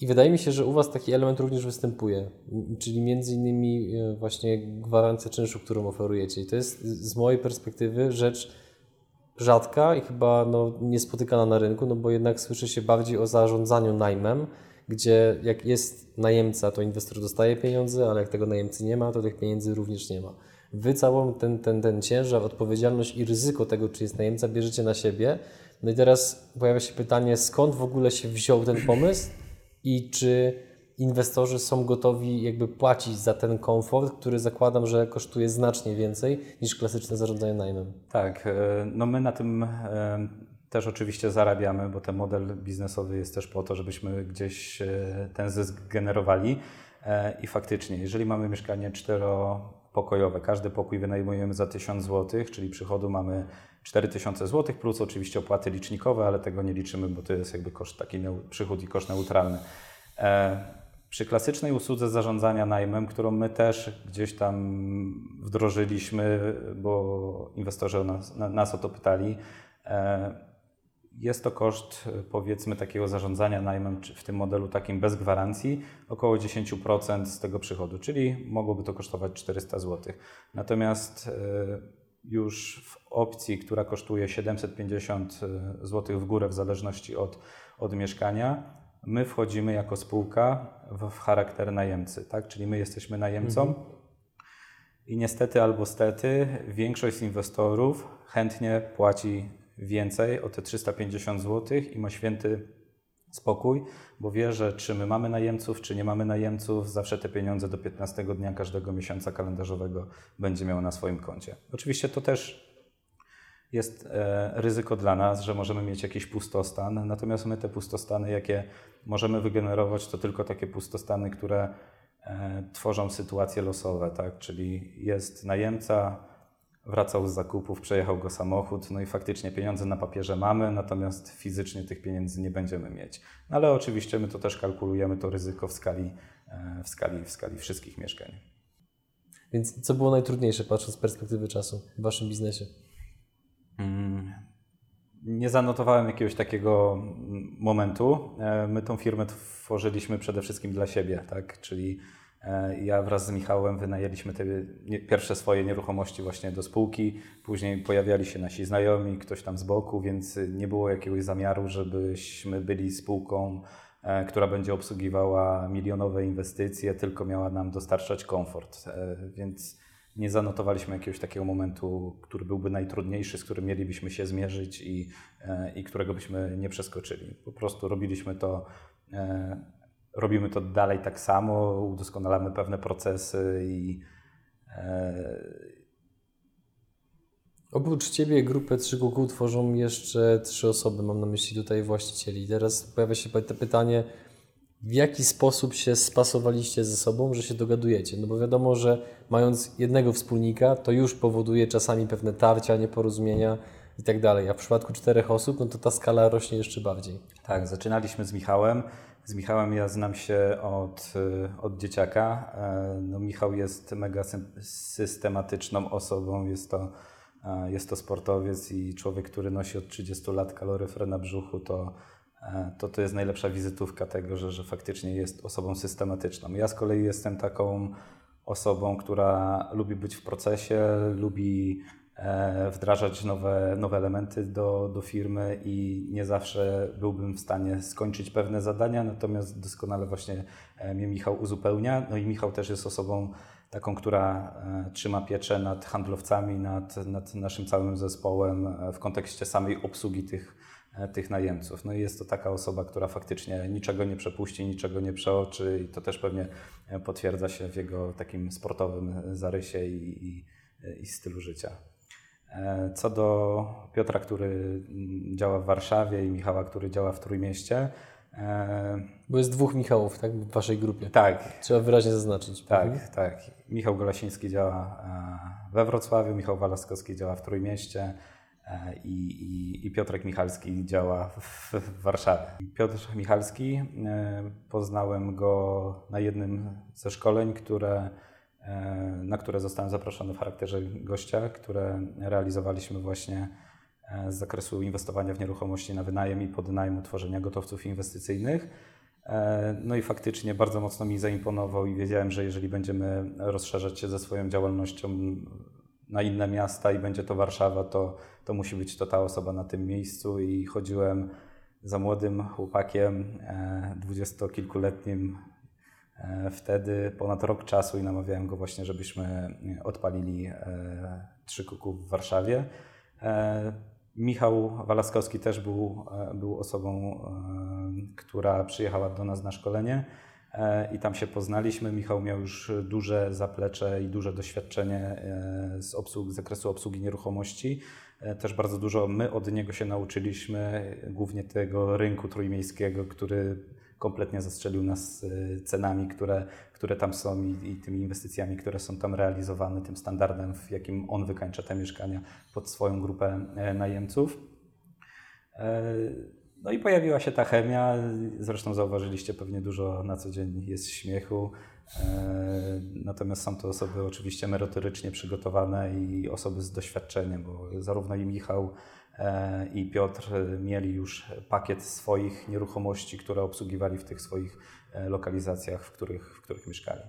i wydaje mi się, że u Was taki element również występuje, czyli między innymi e, właśnie gwarancja czynszu, którą oferujecie. I to jest z mojej perspektywy rzecz rzadka i chyba no, niespotykana na rynku, no bo jednak słyszy się bardziej o zarządzaniu najmem, gdzie jak jest najemca, to inwestor dostaje pieniądze, ale jak tego najemcy nie ma, to tych pieniędzy również nie ma. Wy całą ten, ten, ten ciężar, odpowiedzialność i ryzyko tego, czy jest najemca, bierzecie na siebie. No i teraz pojawia się pytanie, skąd w ogóle się wziął ten pomysł i czy inwestorzy są gotowi jakby płacić za ten komfort, który zakładam, że kosztuje znacznie więcej niż klasyczne zarządzanie najmem. Tak, e, no my na tym e, też oczywiście zarabiamy, bo ten model biznesowy jest też po to, żebyśmy gdzieś e, ten zysk generowali. I faktycznie, jeżeli mamy mieszkanie czteropokojowe, każdy pokój wynajmujemy za 1000 zł, czyli przychodu mamy 4000 zł, plus oczywiście opłaty licznikowe, ale tego nie liczymy, bo to jest jakby koszt taki przychód i koszt neutralny. E, przy klasycznej usłudze zarządzania najmem, którą my też gdzieś tam wdrożyliśmy, bo inwestorzy nas, nas o to pytali, e, jest to koszt powiedzmy takiego zarządzania najmem w tym modelu takim bez gwarancji około 10% z tego przychodu, czyli mogłoby to kosztować 400 zł. Natomiast e, już w opcji, która kosztuje 750 e, zł w górę w zależności od, od mieszkania, my wchodzimy jako spółka w, w charakter najemcy, tak? czyli my jesteśmy najemcą mhm. i niestety albo stety większość inwestorów chętnie płaci więcej o te 350 zł i ma święty spokój, bo wie, że czy my mamy najemców, czy nie mamy najemców, zawsze te pieniądze do 15 dnia każdego miesiąca kalendarzowego będzie miał na swoim koncie. Oczywiście to też jest e, ryzyko dla nas, że możemy mieć jakiś pustostan, natomiast my te pustostany, jakie możemy wygenerować, to tylko takie pustostany, które e, tworzą sytuacje losowe, tak? czyli jest najemca, wracał z zakupów, przejechał go samochód, no i faktycznie pieniądze na papierze mamy, natomiast fizycznie tych pieniędzy nie będziemy mieć. No ale oczywiście my to też kalkulujemy, to ryzyko w skali, e, w skali, w skali wszystkich mieszkań. Więc co było najtrudniejsze, patrząc z perspektywy czasu w Waszym biznesie? Mm, nie zanotowałem jakiegoś takiego momentu. E, my tą firmę tworzyliśmy przede wszystkim dla siebie, tak? czyli ja wraz z Michałem wynajęliśmy te pierwsze swoje nieruchomości właśnie do spółki. Później pojawiali się nasi znajomi, ktoś tam z boku, więc nie było jakiegoś zamiaru, żebyśmy byli spółką, e, która będzie obsługiwała milionowe inwestycje, tylko miała nam dostarczać komfort. E, więc nie zanotowaliśmy jakiegoś takiego momentu, który byłby najtrudniejszy, z którym mielibyśmy się zmierzyć i, i którego byśmy nie przeskoczyli. Po prostu robiliśmy to robimy to dalej tak samo, udoskonalamy pewne procesy i. E... Oprócz Ciebie grupę 3 kuku tworzą jeszcze trzy osoby, mam na myśli tutaj właścicieli. Teraz pojawia się pytanie, w jaki sposób się spasowaliście ze sobą, że się dogadujecie? No bo wiadomo, że mając jednego wspólnika, to już powoduje czasami pewne tarcia, nieporozumienia i tak dalej. A w przypadku czterech osób, no to ta skala rośnie jeszcze bardziej. Tak, zaczynaliśmy z Michałem. Z Michałem ja znam się od, y, od dzieciaka. E, no, Michał jest mega systematyczną osobą. Jest to, e, jest to sportowiec i człowiek, który nosi od 30 lat kaloryfer na brzuchu, to, e, to, to jest najlepsza wizytówka tego, że, że faktycznie jest osobą systematyczną. Ja z kolei jestem taką osobą, która lubi być w procesie, lubi wdrażać nowe, nowe elementy do, do firmy i nie zawsze byłbym w stanie skończyć pewne zadania, natomiast doskonale właśnie e, mnie Michał uzupełnia. No i Michał też jest osobą taką, która e, trzyma pieczę nad handlowcami, nad, nad naszym całym zespołem e, w kontekście samej obsługi tych, e, tych najemców. No i jest to taka osoba, która faktycznie niczego nie przepuści, niczego nie przeoczy i to też pewnie potwierdza się w jego takim sportowym zarysie i, i, i stylu życia. Co do Piotra, który mm, działa w Warszawie i Michała, który działa w Trójmieście, bo jest dwóch Michałów tak, w Waszej grupie. Tak. Trzeba wyraźnie zaznaczyć. Tak, mhm. tak. Michał Golasiński działa e, we Wrocławiu, Michał Walaskowski działa w Trójmieście e, i, i, i Piotrek Michalski działa w, w Warszawie. Piotr Michalski, e, poznałem go na jednym ze szkoleń, które, na które zostałem zaproszony w charakterze gościa, które realizowaliśmy właśnie z zakresu inwestowania w nieruchomości na wynajem i podnajem tworzenia gotowców inwestycyjnych. E, no i faktycznie bardzo mocno mi zaimponował i wiedziałem, że jeżeli będziemy rozszerzać się ze swoją działalnością na inne miasta i będzie to Warszawa, to, to musi być to ta osoba na tym miejscu i chodziłem za młodym chłopakiem, e, dwudziestokilkuletnim e, wtedy ponad rok czasu i namawiałem go właśnie, żebyśmy odpalili trzy kuku w Warszawie. Michał Walaskowski też był, e, był osobą, e, która przyjechała do nas na szkolenie e, i tam się poznaliśmy. Michał miał już duże zaplecze i duże doświadczenie z, obsług, z zakresu obsługi nieruchomości. Też bardzo dużo my od niego się nauczyliśmy, głównie tego rynku trójmiejskiego, który kompletnie zastrzelił nas cenami, które, które tam są i, i, tymi inwestycjami, które są tam realizowane, tym standardem, w jakim on wykańcza te mieszkania pod swoją grupę e, najemców. E, no i pojawiła się ta chemia. Zresztą zauważyliście pewnie dużo na co dzień jest śmiechu. E, natomiast są to osoby oczywiście merytorycznie przygotowane i osoby z doświadczeniem, bo zarówno i Michał, i Piotr mieli już pakiet swoich nieruchomości, które obsługiwali w tych swoich E, lokalizacjach, w których, w których mieszkali.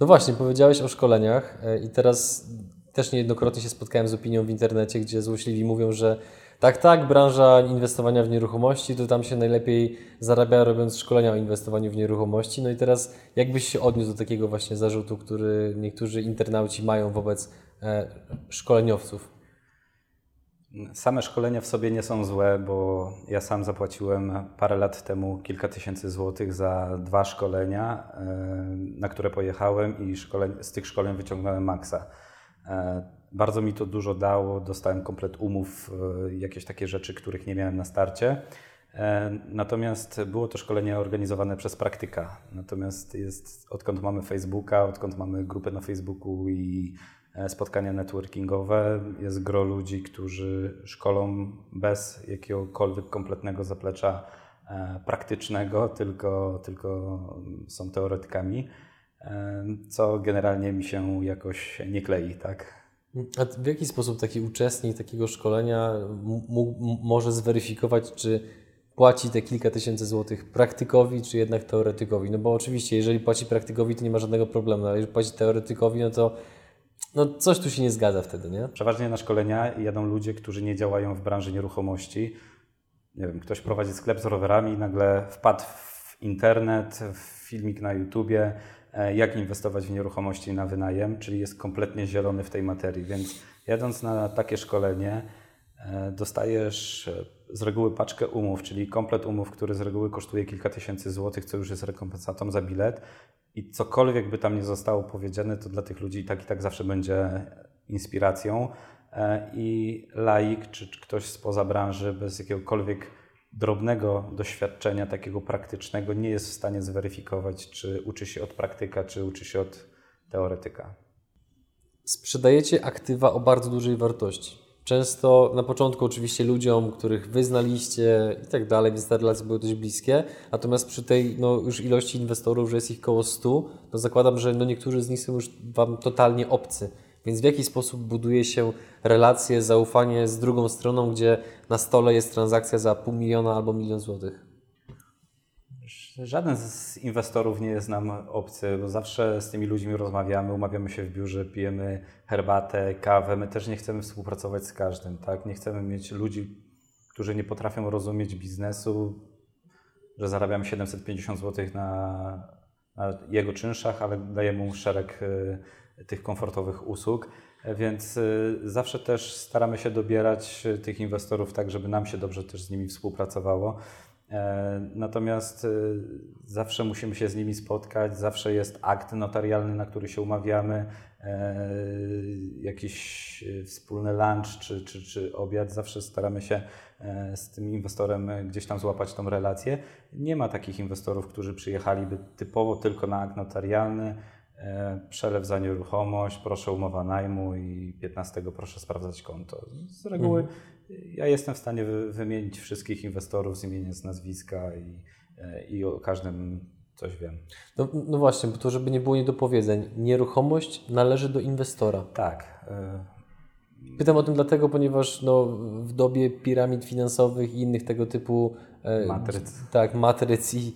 No właśnie, powiedziałeś o szkoleniach e, i teraz też niejednokrotnie się spotkałem z opinią w internecie, gdzie złośliwi mówią, że tak, tak, branża inwestowania w nieruchomości, to tam się najlepiej zarabia robiąc szkolenia o inwestowaniu w nieruchomości. No i teraz jakbyś się odniósł do takiego właśnie zarzutu, który niektórzy internauci mają wobec e, szkoleniowców? Same szkolenia w sobie nie są złe, bo ja sam zapłaciłem parę lat temu kilka tysięcy złotych za dwa szkolenia, e, na które pojechałem i z tych szkoleń wyciągnąłem maksa. E, bardzo mi to dużo dało, dostałem komplet umów, e, jakieś takie rzeczy, których nie miałem na starcie. Natomiast było to szkolenie organizowane przez praktyka. Natomiast jest, odkąd mamy Facebooka, odkąd mamy grupę na Facebooku i spotkania networkingowe. Jest gro ludzi, którzy szkolą bez jakiegokolwiek kompletnego zaplecza e, praktycznego, tylko, tylko są teoretykami, e, co generalnie mi się jakoś nie klei, tak? A w jaki sposób taki uczestnik takiego szkolenia może zweryfikować, czy płaci te kilka tysięcy złotych praktykowi, czy jednak teoretykowi? No bo oczywiście, jeżeli płaci praktykowi, to nie ma żadnego problemu, ale jeżeli płaci teoretykowi, no to no coś tu się nie zgadza wtedy, nie? Przeważnie na szkolenia jadą ludzie, którzy nie działają w branży nieruchomości. Nie wiem, ktoś prowadzi sklep z rowerami nagle wpadł w internet, w filmik na YouTubie, e, jak inwestować w nieruchomości na wynajem, czyli jest kompletnie zielony w tej materii. Więc jadąc na takie szkolenie, e, dostajesz e, z reguły paczkę umów, czyli komplet umów, który z reguły kosztuje kilka tysięcy złotych, co już jest rekompensatą za bilet i cokolwiek by tam nie zostało powiedziane, to dla tych ludzi i tak i tak zawsze będzie inspiracją. E, I laik, czy ktoś spoza branży, bez jakiegokolwiek drobnego doświadczenia, takiego praktycznego, nie jest w stanie zweryfikować, czy uczy się od praktyka, czy uczy się od teoretyka. Sprzedajecie aktywa o bardzo dużej wartości. Często na początku oczywiście ludziom, których wy znaliście i tak dalej, więc te relacje były dość bliskie. Natomiast przy tej no, już ilości inwestorów, że jest ich około 100, to zakładam, że no, niektórzy z nich są już wam totalnie obcy. Więc w jaki sposób buduje się relacje, zaufanie z drugą stroną, gdzie na stole jest transakcja za pół miliona albo milion złotych? Żaden z inwestorów nie jest nam obcy, bo zawsze z tymi ludźmi rozmawiamy, umawiamy się w biurze, pijemy herbatę, kawę. My też nie chcemy współpracować z każdym, tak? Nie chcemy mieć ludzi, którzy nie potrafią rozumieć biznesu, że zarabiamy 750 zł na, na jego czynszach, ale dajemy mu szereg y, tych komfortowych usług. Więc y, zawsze też staramy się dobierać y, tych inwestorów tak, żeby nam się dobrze też z nimi współpracowało. E, Natomiast y, zawsze musimy się z nimi spotkać, zawsze jest akt notarialny, na który się umawiamy, e, jakiś wspólny lunch czy, czy, czy obiad. Zawsze staramy się e, z tym inwestorem gdzieś tam złapać tą relację. Nie ma takich inwestorów, którzy przyjechaliby typowo tylko na akt notarialny, e, przelew za nieruchomość, proszę umowa najmu i 15 proszę sprawdzać konto. Z reguły ja jestem w stanie wy, wymienić wszystkich inwestorów z imienia, z nazwiska i, e, i o każdym coś wiem. No, no właśnie, bo to żeby nie było niedopowiedzeń. Nieruchomość należy do inwestora. Tak. e, Pytam o tym dlatego, ponieważ no, w dobie piramid finansowych i innych tego typu e, Matryc. tak, matryc i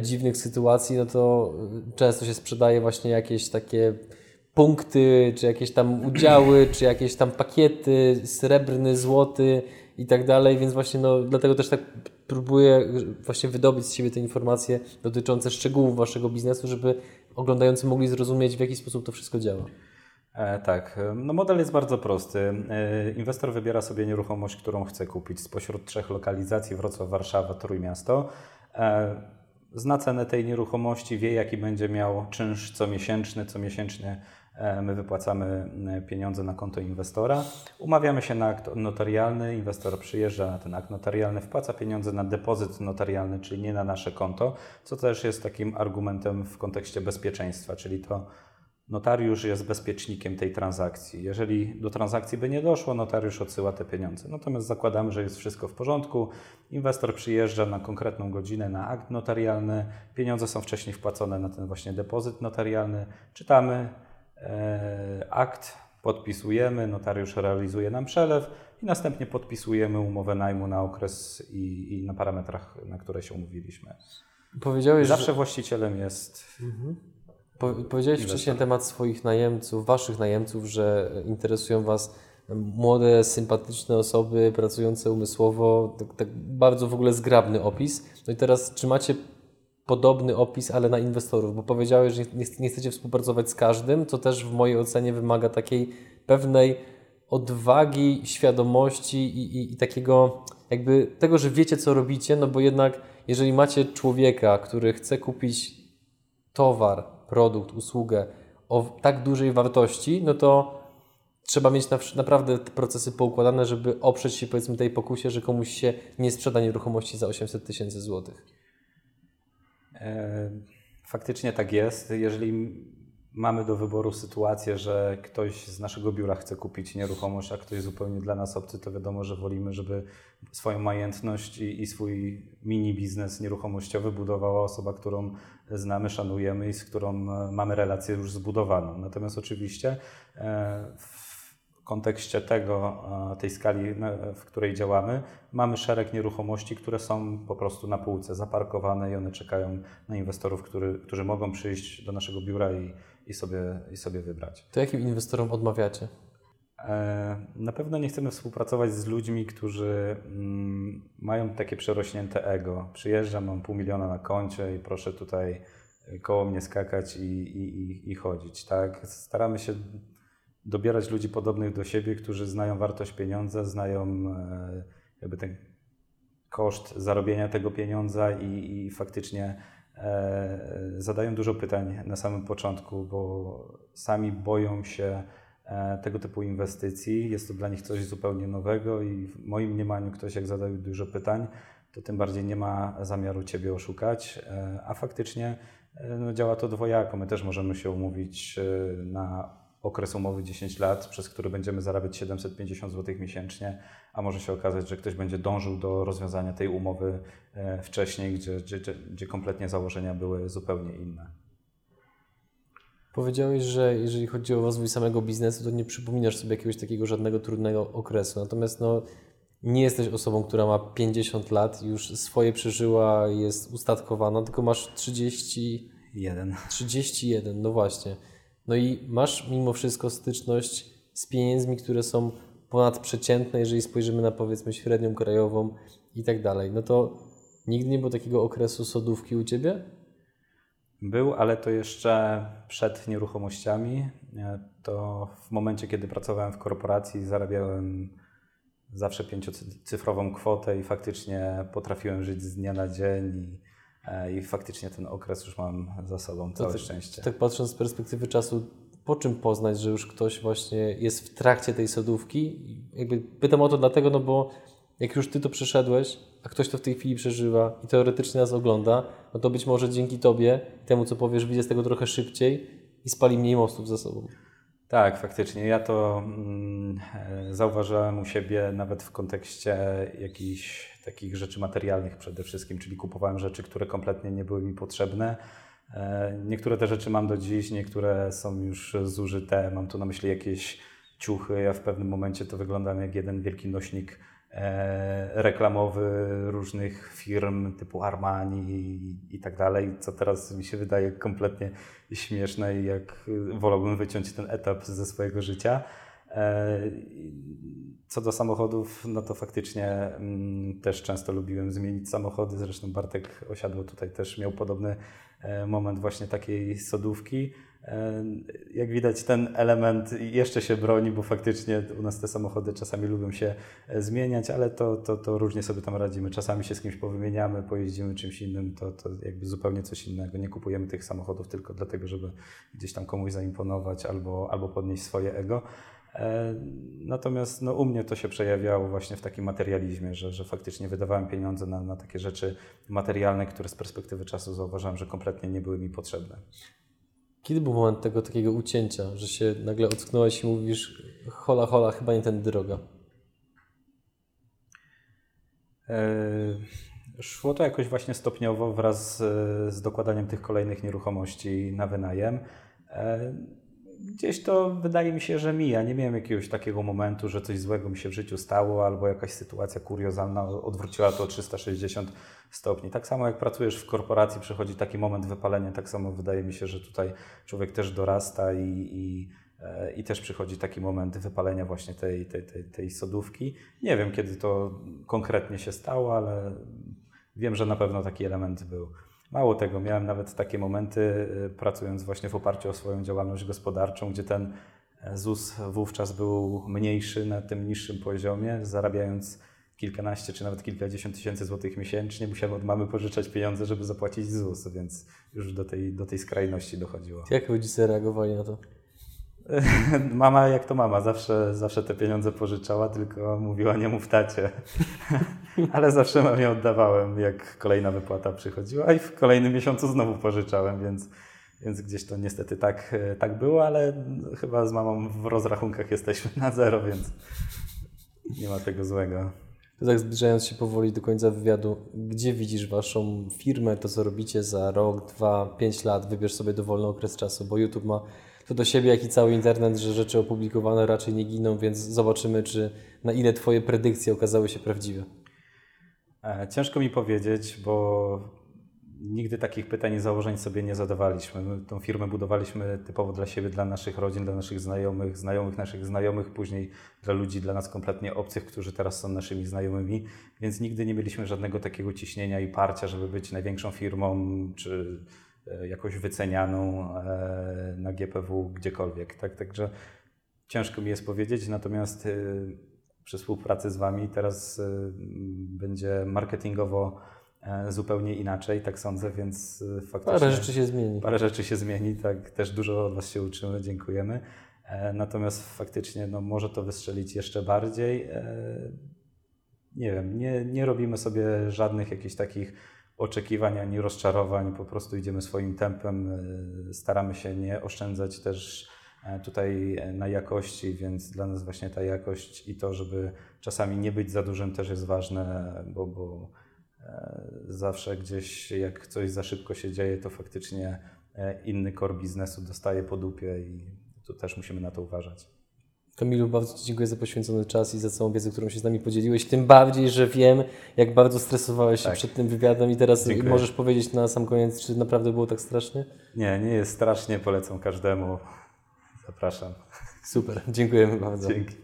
dziwnych sytuacji, no to często się sprzedaje właśnie jakieś takie punkty, czy jakieś tam udziały, czy jakieś tam pakiety, srebrny, złoty i tak dalej, więc właśnie no, dlatego też tak próbuję właśnie wydobyć z siebie te informacje dotyczące szczegółów waszego biznesu, żeby oglądający mogli zrozumieć, w jaki sposób to wszystko działa. E, tak, no model jest bardzo prosty. E, Inwestor wybiera sobie nieruchomość, którą chce kupić spośród trzech lokalizacji Wrocław, Warszawa, Trójmiasto. E, Zna cenę tej nieruchomości, wie jaki będzie miał czynsz comiesięczny. Comiesięcznie my wypłacamy e, pieniądze na konto inwestora. Umawiamy się na akt notarialny, inwestor przyjeżdża na ten akt notarialny, wpłaca pieniądze na depozyt notarialny, czyli nie na nasze konto, co też jest takim argumentem w kontekście bezpieczeństwa, czyli to notariusz jest bezpiecznikiem tej transakcji. Jeżeli do transakcji by nie doszło, notariusz odsyła te pieniądze. Natomiast zakładamy, że jest wszystko w porządku. Inwestor przyjeżdża na konkretną godzinę na akt notarialny. Pieniądze są wcześniej wpłacone na ten właśnie depozyt notarialny. Czytamy e, akt, podpisujemy, notariusz realizuje nam przelew i następnie podpisujemy umowę najmu na okres i, i na parametrach, na które się umówiliśmy. Powiedziałeś, że... Zawsze właścicielem jest Po, powiedziałeś wcześniej na temat swoich najemców, waszych najemców, że interesują was młode, sympatyczne osoby pracujące umysłowo. Tak, tak bardzo w ogóle zgrabny opis. No i teraz, czy macie podobny opis, ale na inwestorów? Bo powiedziałeś, że nie, nie chcecie współpracować z każdym, co też w mojej ocenie wymaga takiej pewnej odwagi, świadomości i, i, i takiego jakby tego, że wiecie, co robicie, no bo jednak jeżeli macie człowieka, który chce kupić towar, produkt, usługę o tak dużej wartości, no to trzeba mieć na, naprawdę te procesy poukładane, żeby oprzeć się powiedzmy tej pokusie, że komuś się nie sprzeda nieruchomości za 800 tysięcy złotych. Faktycznie tak jest. Jeżeli mamy do wyboru sytuację, że ktoś z naszego biura chce kupić nieruchomość, a ktoś zupełnie dla nas obcy, to wiadomo, że wolimy, żeby swoją majętność i, i swój mini biznes nieruchomościowy budowała osoba, którą znamy, szanujemy i z którą e, mamy relację już zbudowaną. Natomiast oczywiście e, w kontekście tego, e, tej skali, w której działamy, mamy szereg nieruchomości, które są po prostu na półce zaparkowane i one czekają na inwestorów, który, którzy mogą przyjść do naszego biura i, i, sobie, i sobie wybrać. To jakim inwestorom odmawiacie? E, Na pewno nie chcemy współpracować z ludźmi, którzy mm, mają takie przerośnięte ego. Przyjeżdżam, mam pół miliona na koncie i proszę tutaj koło mnie skakać i, i, i, i chodzić. Tak? Staramy się dobierać ludzi podobnych do siebie, którzy znają wartość pieniądza, znają e, jakby ten koszt zarobienia tego pieniądza i, i faktycznie e, zadają dużo pytań na samym początku, bo sami boją się e, tego typu inwestycji. Jest to dla nich coś zupełnie nowego i w moim mniemaniu ktoś jak zadaje dużo pytań, to tym bardziej nie ma zamiaru Ciebie oszukać, a faktycznie no, działa to dwojako. My też możemy się umówić na okres umowy 10 lat, przez który będziemy zarabiać 750 zł miesięcznie, a może się okazać, że ktoś będzie dążył do rozwiązania tej umowy e, wcześniej, gdzie, gdzie, gdzie- gdzie kompletnie założenia były zupełnie inne. Powiedziałeś, że jeżeli chodzi o rozwój samego biznesu, to nie przypominasz sobie jakiegoś takiego żadnego trudnego okresu. Natomiast no, nie jesteś osobą, która ma 50 lat, już swoje przeżyła, jest ustatkowana, tylko masz 30, Jeden. 31, no właśnie. No i masz mimo wszystko styczność z pieniędzmi, które są ponadprzeciętne, jeżeli spojrzymy na powiedzmy średnią krajową i tak dalej. No to nigdy nie było takiego okresu sodówki u Ciebie? Był, ale to jeszcze przed nieruchomościami. E, To w momencie, kiedy pracowałem w korporacji, zarabiałem zawsze pięciocyfrową kwotę i faktycznie potrafiłem żyć z dnia na dzień i, e, i faktycznie ten okres już mam za sobą, całe ty- szczęście. Tak patrząc z perspektywy czasu, po czym poznać, że już ktoś właśnie jest w trakcie tej sodówki? Jakby pytam o to dlatego, no bo jak już Ty to przeszedłeś, a ktoś to w tej chwili przeżywa i teoretycznie nas ogląda, no to być może dzięki Tobie, temu co powiesz, wyjdzie z tego trochę szybciej i spali mniej mostów za sobą. Tak, faktycznie. Ja to mm, e, zauważyłem u siebie nawet w kontekście jakichś takich rzeczy materialnych przede wszystkim, czyli kupowałem rzeczy, które kompletnie nie były mi potrzebne. E, Niektóre te rzeczy mam do dziś, niektóre są już zużyte. Mam tu na myśli jakieś ciuchy. Ja w pewnym momencie to wyglądam jak jeden wielki nośnik e, reklamowy różnych firm typu Armani i, i tak dalej, co teraz mi się wydaje kompletnie śmieszne i jak wolałbym wyciąć ten etap ze swojego życia. Co do samochodów, no to faktycznie mm, też często lubiłem zmienić samochody. Zresztą Bartek osiadło tutaj też miał podobny e, moment właśnie takiej sodówki. E, Jak widać, ten element jeszcze się broni, bo faktycznie u nas te samochody czasami lubią się e, zmieniać, ale to, to, to różnie sobie tam radzimy. Czasami się z kimś powymieniamy, pojeździmy czymś innym, to, to jakby zupełnie coś innego. Nie kupujemy tych samochodów tylko dlatego, żeby gdzieś tam komuś zaimponować albo, albo podnieść swoje ego. E, Natomiast no, u mnie to się przejawiało właśnie w takim materializmie, że, że faktycznie wydawałem pieniądze na, na takie rzeczy materialne, które z perspektywy czasu zauważałem, że kompletnie nie były mi potrzebne. Kiedy był moment tego takiego ucięcia, że się nagle ocknąłeś i mówisz hola hola, chyba nie ten droga? E, Szło to jakoś właśnie stopniowo wraz z, z dokładaniem tych kolejnych nieruchomości na wynajem. Gdzieś to wydaje mi się, że mija. Nie miałem jakiegoś takiego momentu, że coś złego mi się w życiu stało, albo jakaś sytuacja kuriozalna odwróciła to o 360 stopni. Tak samo jak pracujesz w korporacji, przychodzi taki moment wypalenia, tak samo wydaje mi się, że tutaj człowiek też dorasta i, i, e, i też przychodzi taki moment wypalenia właśnie tej, tej, tej, tej sodówki. Nie wiem, kiedy to konkretnie się stało, ale wiem, że na pewno taki element był. Mało tego, miałem nawet takie momenty, y, pracując właśnie w oparciu o swoją działalność gospodarczą, gdzie ten e, ZUS wówczas był mniejszy na tym niższym poziomie, zarabiając kilkanaście czy nawet kilkadziesiąt tysięcy złotych miesięcznie, musiałem od mamy pożyczać pieniądze, żeby zapłacić ZUS, więc już do tej, do tej skrajności dochodziło. Jak rodzice reagowali na to? Mama jak to mama, zawsze, zawsze te pieniądze pożyczała, tylko mówiła nie mów tacie. Ale zawsze mamie oddawałem, jak kolejna wypłata przychodziła i w kolejnym miesiącu znowu pożyczałem, więc, więc gdzieś to niestety tak, tak było, ale chyba z mamą w rozrachunkach jesteśmy na zero, więc nie ma tego złego. To tak zbliżając się powoli do końca wywiadu, gdzie widzisz Waszą firmę, to co robicie za rok, dwa, pięć lat? Wybierz sobie dowolny okres czasu, bo YouTube ma to do siebie, jak i cały internet, że rzeczy opublikowane raczej nie giną, więc zobaczymy, czy na ile Twoje predykcje okazały się prawdziwe. E, Ciężko mi powiedzieć, bo nigdy takich pytań i założeń sobie nie zadawaliśmy. My tą firmę budowaliśmy typowo dla siebie, dla naszych rodzin, dla naszych znajomych, znajomych naszych znajomych, później dla ludzi dla nas kompletnie obcych, którzy teraz są naszymi znajomymi, więc nigdy nie mieliśmy żadnego takiego ciśnienia i parcia, żeby być największą firmą czy jakoś wycenianą e, na GPW gdziekolwiek. Tak? Także ciężko mi jest powiedzieć, natomiast e, przy współpracy z Wami teraz e, będzie marketingowo e, zupełnie inaczej, tak sądzę, więc e, faktycznie Parę rzeczy się zmieni. parę rzeczy się zmieni, tak też dużo od Was się uczymy, dziękujemy. E, Natomiast faktycznie no, może to wystrzelić jeszcze bardziej. E, Nie wiem, nie, nie robimy sobie żadnych jakichś takich oczekiwań ani rozczarowań, po prostu idziemy swoim tempem, e, staramy się nie oszczędzać też e, tutaj e, na jakości, więc dla nas właśnie ta jakość i to, żeby czasami nie być za dużym też jest ważne, bo, bo zawsze gdzieś jak coś za szybko się dzieje, to faktycznie inny core biznesu dostaje po dupie i tu też musimy na to uważać. Kamilu, bardzo Ci dziękuję za poświęcony czas i za całą wiedzę, którą się z nami podzieliłeś. Tym bardziej, że wiem, jak bardzo stresowałeś się Tak. przed tym wywiadem i teraz Dziękuję. możesz powiedzieć na sam koniec, czy naprawdę było tak strasznie? Nie, nie jest strasznie, polecam każdemu. Zapraszam. Super, dziękujemy bardzo. Dzięki.